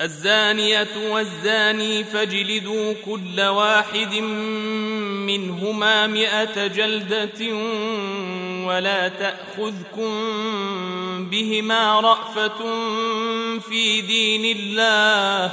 الزانية والزاني فاجلدوا كل واحد منهما مئة جلدة ولا تأخذكم بهما رأفة في دين الله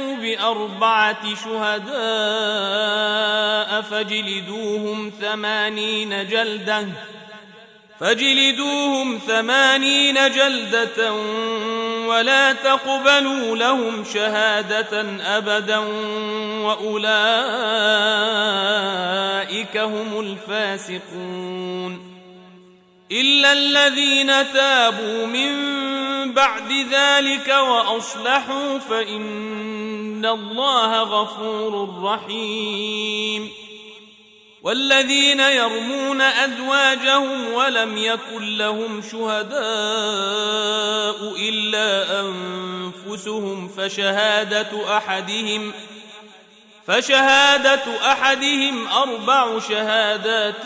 بأربعة شهداء فاجلدوهم ثمانين جلدة فاجلدوهم ثمانين جلدة ولا تقبلوا لهم شهادة أبدا وأولئك هم الفاسقون. إلا الذين تابوا من بعد ذلك وأصلحوا فإن الله غفور رحيم. والذين يرمون أزواجهم ولم يكن لهم شهداء إلا أنفسهم فشهادة أحدهم فشهادة أحدهم أربع شهادات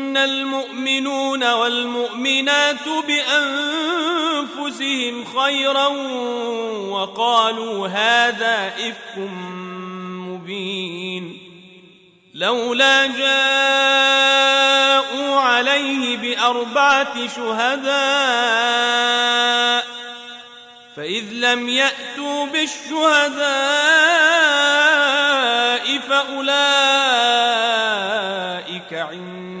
المؤمنون والمؤمنات بأنفسهم خيرا وقالوا هذا إفك مبين لولا جاءوا عليه بأربعة شهداء فإذ لم يأتوا بالشهداء فأولئك عند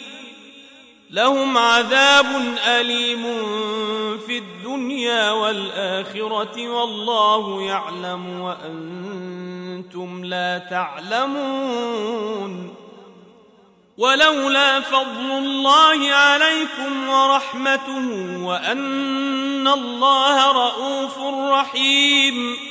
لهم عذاب أليم في الدنيا والآخرة والله يعلم وأنتم لا تعلمون ولولا فضل الله عليكم ورحمته وأن الله رؤوف رحيم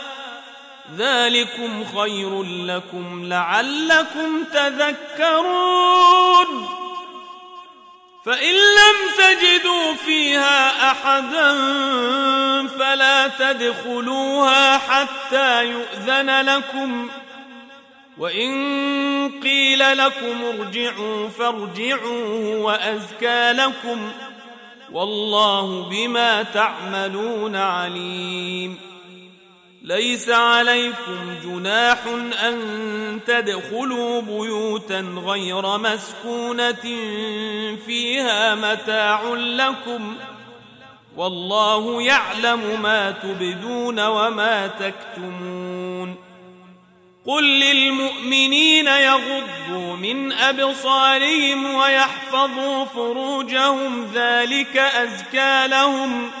ذلكم خير لكم لعلكم تذكرون. فإن لم تجدوا فيها أحدا فلا تدخلوها حتى يؤذن لكم. وإن قيل لكم ارجعوا فارجعوا وأزكى لكم. والله بما تعملون عليم. ليس عليكم جناح أن تدخلوا بيوتا غير مسكونة فيها متاع لكم والله يعلم ما تبدون وما تكتمون قل للمؤمنين يغضوا من أبصارهم ويحفظوا فروجهم ذلك أزكى لهم ۖ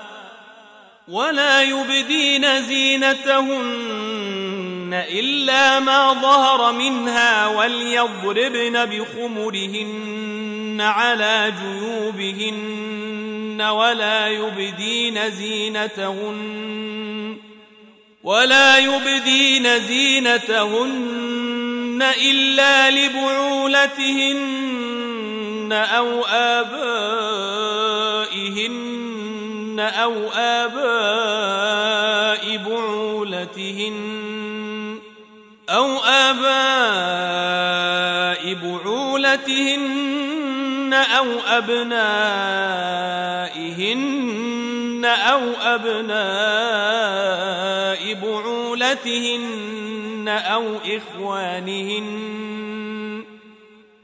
ولا يبدين زينتهن إلا ما ظهر منها وليضربن بخمرهن على جيوبهن ولا يبدين زينتهن ولا يبدين زينتهن إلا لبعولتهن أو آبائهن أو آباء بعولتهن أو آباء بعولتهن أو أبنائهن أو أبناء بعولتهن أو إخوانهن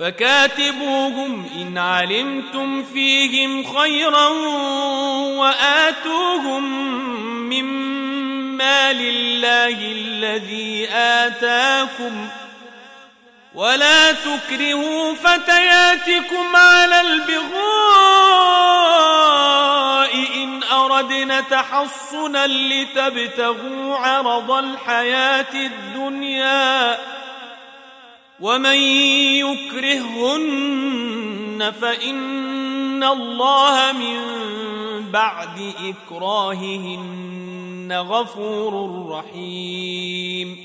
فكاتبوهم إن علمتم فيهم خيرا وآتوهم مما لله الذي آتاكم ولا تكرهوا فتياتكم على البغاء إن أردنا تحصنا لتبتغوا عرض الحياة الدنيا ومن يكرهن فإن الله من بعد إكراههن غفور رحيم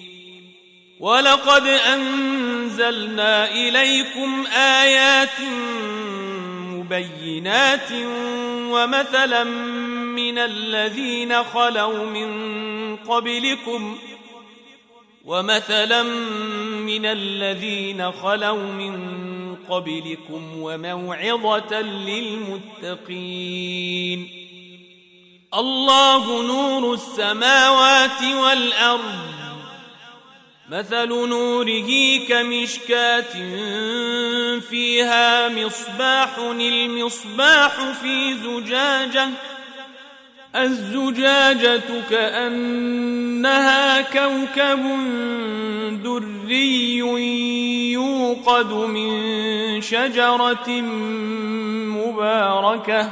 ولقد أنزلنا إليكم آيات مبينات ومثلا من الذين خلوا من قبلكم ۖ ومثلا من الذين خلوا من قبلكم وموعظة للمتقين. الله نور السماوات والأرض. مثل نوره كمشكاة فيها مصباح المصباح في زجاجة. الزجاجة كأنها كوكب دري يوقد من شجرة مباركة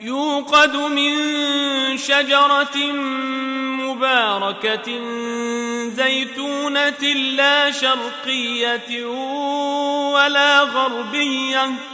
يوقد من شجرة مباركة زيتونة لا شرقية ولا غربية.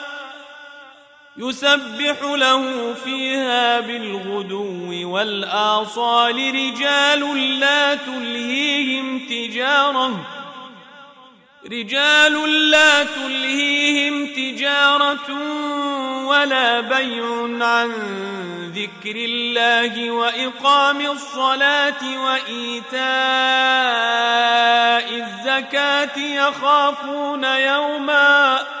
يسبح له فيها بالغدو والآصال رجال لا تلهيهم تجارة رجال لا تلهيهم تجارة ولا بيع عن ذكر الله وإقام الصلاة وإيتاء الزكاة يخافون يوماً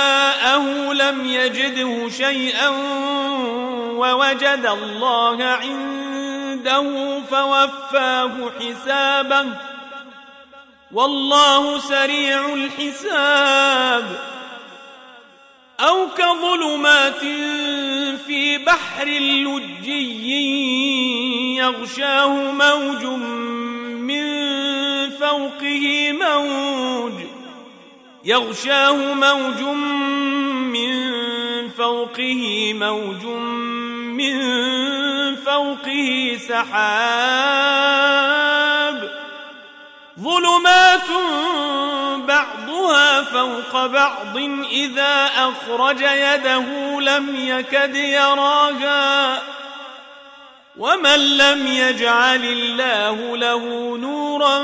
لم يجده شيئا ووجد الله عنده فوفاه حسابه والله سريع الحساب أو كظلمات في بحر لجي يغشاه موج فوقه موج يغشاه موج من فوقه موج من فوقه سحاب ظلمات بعضها فوق بعض إذا أخرج يده لم يكد يراها ومن لم يجعل الله له نورا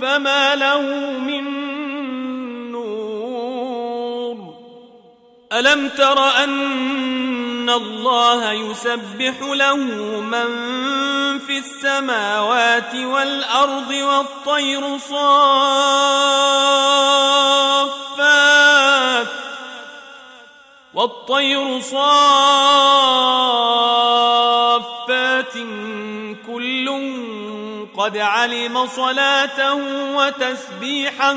فما له من ألم تر أن الله يسبح له من في السماوات والأرض والطير صافات والطير صافات كل قد علم صلاته وتسبيحه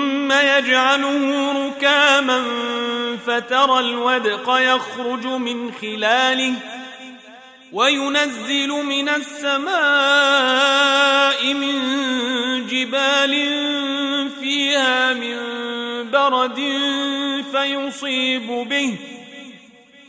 يجعله ركاما فترى الودق يخرج من خلاله وينزل من السماء من جبال فيها من برد فيصيب به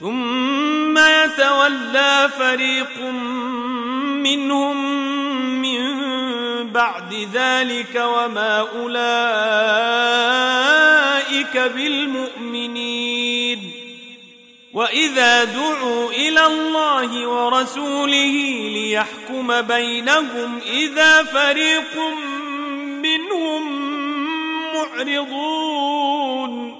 ثم يتولى فريق منهم من بعد ذلك وما أولئك بالمؤمنين. وإذا دعوا إلى الله ورسوله ليحكم بينهم إذا فريق منهم معرضون.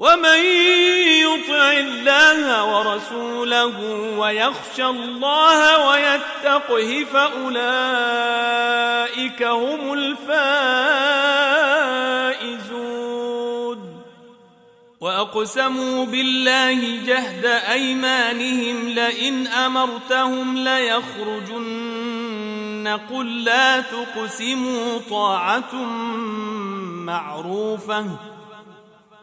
ومن يطع الله ورسوله ويخشى الله ويتقه فأولئك هم الفائزون. وأقسموا بالله جهد أيمانهم لئن أمرتهم ليخرجن. قل لا تقسموا طاعة معروفة.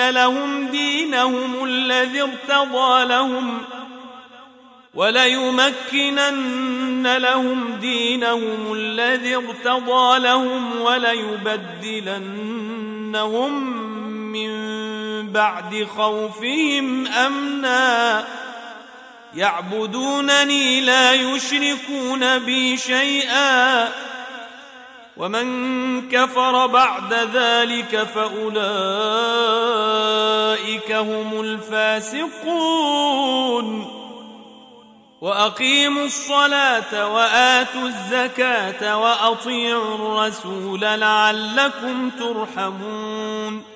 لهم دينهم الذي ارتضى لهم وليمكنن لهم دينهم الذي ارتضى لهم وليبدلنهم من بعد خوفهم امنا يعبدونني لا يشركون بي شيئا ومن كفر بعد ذلك فأولئك هم الفاسقون. وأقيموا الصلاة وآتوا الزكاة وأطيعوا الرسول لعلكم ترحمون.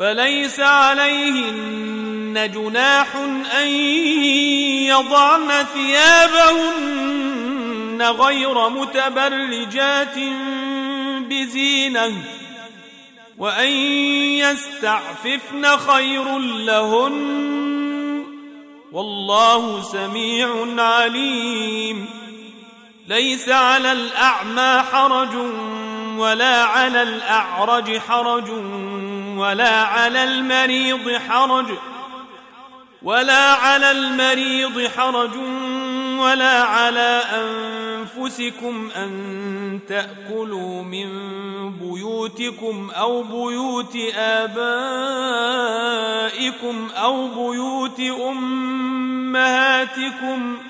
فليس عليهن جناح أن يضعن ثيابهن غير متبرجات بزينة وأن يستعففن خير لهن والله سميع عليم. ليس على الأعمى حرج ولا على الأعرج حرج ولا على المريض حرج ولا على المريض حرج ولا على أنفسكم أن تأكلوا من بيوتكم أو بيوت آبائكم أو بيوت أمهاتكم ۖ